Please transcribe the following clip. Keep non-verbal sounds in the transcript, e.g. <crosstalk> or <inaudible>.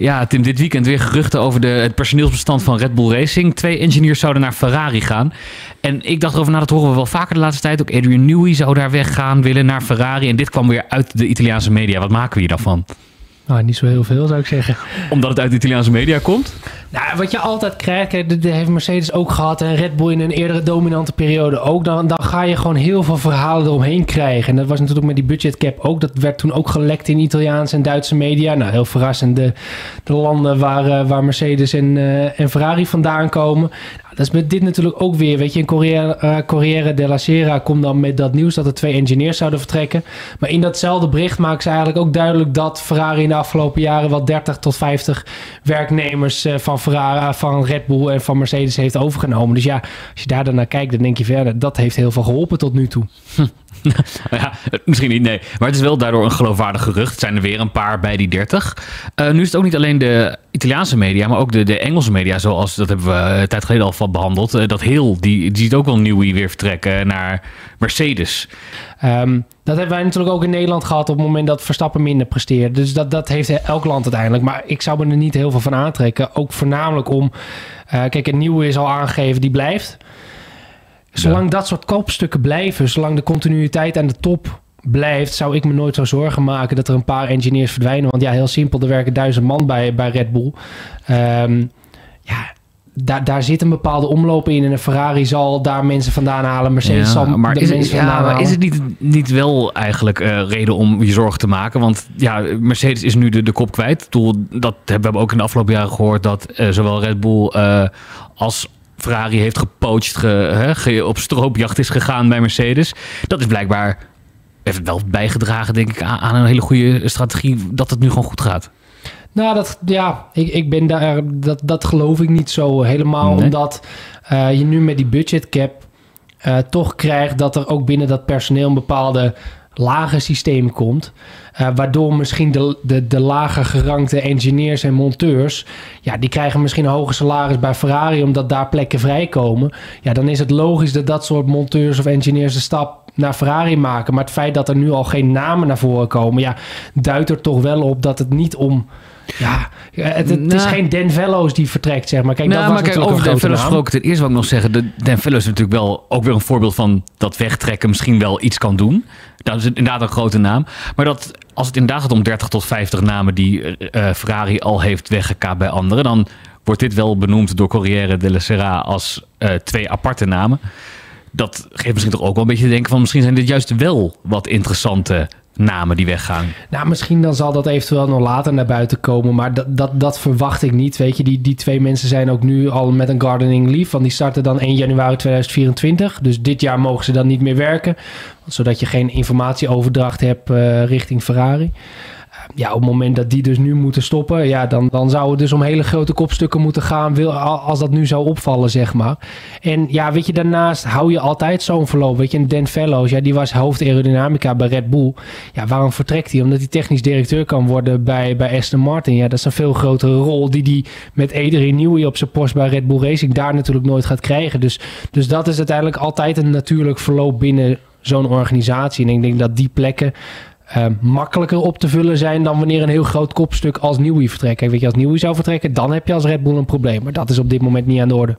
Ja, Tim, dit weekend weer geruchten over de, het personeelsbestand van Red Bull Racing. Twee engineers zouden naar Ferrari gaan. En ik dacht erover na, dat horen we wel vaker de laatste tijd. Ook Adrian Newey zou daar weggaan, willen naar Ferrari. En dit kwam weer uit de Italiaanse media. Wat maken we hier dan van? Nou, niet zo heel veel zou ik zeggen. Omdat het uit de Italiaanse media komt? Nou, wat je altijd krijgt, dat heeft Mercedes ook gehad en Red Bull in een eerdere dominante periode ook. Dan, dan ga je gewoon heel veel verhalen eromheen krijgen. En dat was natuurlijk met die budgetcap ook. Dat werd toen ook gelekt in Italiaanse en Duitse media. Nou, heel verrassend de, de landen waar, eh, waar Mercedes en, uh, en Ferrari vandaan komen. Dat is met dit natuurlijk ook weer. Weet je, in Corriere, uh, Corriere della Sera komt dan met dat nieuws dat er twee engineers zouden vertrekken. Maar in datzelfde bericht maken ze eigenlijk ook duidelijk dat Ferrari in de afgelopen jaren wel 30 tot 50 werknemers van Ferrari, van Red Bull en van Mercedes heeft overgenomen. Dus ja, als je daar dan naar kijkt, dan denk je verder, dat heeft heel veel geholpen tot nu toe. <laughs> ja, misschien niet, nee. Maar het is wel daardoor een geloofwaardig gerucht. Zijn er weer een paar bij die 30. Uh, nu is het ook niet alleen de Italiaanse media, maar ook de, de Engelse media, zoals dat hebben we een tijd geleden al van behandeld. Uh, dat heel, die, die ziet ook wel nieuw weer vertrekken naar Mercedes. Um, dat hebben wij natuurlijk ook in Nederland gehad op het moment dat Verstappen minder presteert. Dus dat, dat heeft elk land uiteindelijk. Maar ik zou me er niet heel veel van aantrekken. Ook voornamelijk om, uh, kijk, een nieuwe is al aangegeven, die blijft. Zolang ja. dat soort kopstukken blijven, zolang de continuïteit aan de top blijft, zou ik me nooit zo zorgen maken dat er een paar engineers verdwijnen. Want ja, heel simpel, er werken duizend man bij, bij Red Bull. Um, ja, daar, daar zit een bepaalde omloop in. En een Ferrari zal daar mensen vandaan halen. Mercedes ja, zal maar de is, mensen ja, vandaan maar halen. is het niet, niet wel eigenlijk uh, reden om je zorgen te maken? Want ja, Mercedes is nu de, de kop kwijt. Doel, dat hebben we ook in de afgelopen jaren gehoord. Dat uh, zowel Red Bull uh, als Ferrari heeft gepoached, ge, hè, ge, op stroopjacht is gegaan bij Mercedes. Dat is blijkbaar heeft wel bijgedragen, denk ik, aan, een hele goede strategie dat het nu gewoon goed gaat. Nou, dat, ja, ik, ik ben daar, dat, dat geloof ik niet zo helemaal. Nee. Omdat uh, je nu met die budget cap uh, toch krijgt dat er ook binnen dat personeel een bepaalde lager systeem komt. Uh, waardoor misschien de, de, de lager gerankte engineers en monteurs... ja, die krijgen misschien een hoger salaris bij Ferrari... omdat daar plekken vrijkomen. Ja, dan is het logisch dat dat soort monteurs of engineers de stap naar Ferrari maken. Maar het feit dat er nu al geen namen naar voren komen... ja, duidt er toch wel op dat het niet om... Ja, het, het nou, is geen Dan Fellows die vertrekt, zeg maar. Kijk, nou, dat was maar kijk, over Dan Fellows gesproken, ten eerste wil ik nog zeggen... De Dan Fellows is natuurlijk wel ook weer een voorbeeld van... dat wegtrekken misschien wel iets kan doen. Dat is inderdaad een grote naam. Maar dat, als het inderdaad gaat om 30 tot 50 namen... die uh, Ferrari al heeft weggekaapt bij anderen... dan wordt dit wel benoemd door Corriere della Sera als uh, twee aparte namen. Dat geeft misschien toch ook wel een beetje te denken van... misschien zijn dit juist wel wat interessante namen die weggaan. Nou, misschien dan zal dat eventueel nog later naar buiten komen. Maar dat, dat, dat verwacht ik niet. Weet je, die, die twee mensen zijn ook nu al met een gardening leave. Want die starten dan 1 januari 2024. Dus dit jaar mogen ze dan niet meer werken. Zodat je geen informatieoverdracht hebt uh, richting Ferrari. Ja, op het moment dat die dus nu moeten stoppen, ja, dan, dan zou het dus om hele grote kopstukken moeten gaan, wil, als dat nu zou opvallen, zeg maar. En ja, weet je, daarnaast hou je altijd zo'n verloop. Weet je, Dan Fellows, ja, die was hoofd aerodynamica bij Red Bull. Ja, waarom vertrekt hij? Omdat hij technisch directeur kan worden bij, bij Aston Martin. Ja, dat is een veel grotere rol die hij met Adrian Newey op zijn post bij Red Bull Racing daar natuurlijk nooit gaat krijgen. Dus, dus dat is uiteindelijk altijd een natuurlijk verloop binnen zo'n organisatie. En ik denk dat die plekken uh, makkelijker op te vullen zijn dan wanneer een heel groot kopstuk als Newey vertrekt. Kijk, weet je, als Newey zou vertrekken, dan heb je als Red Bull een probleem. Maar dat is op dit moment niet aan de orde.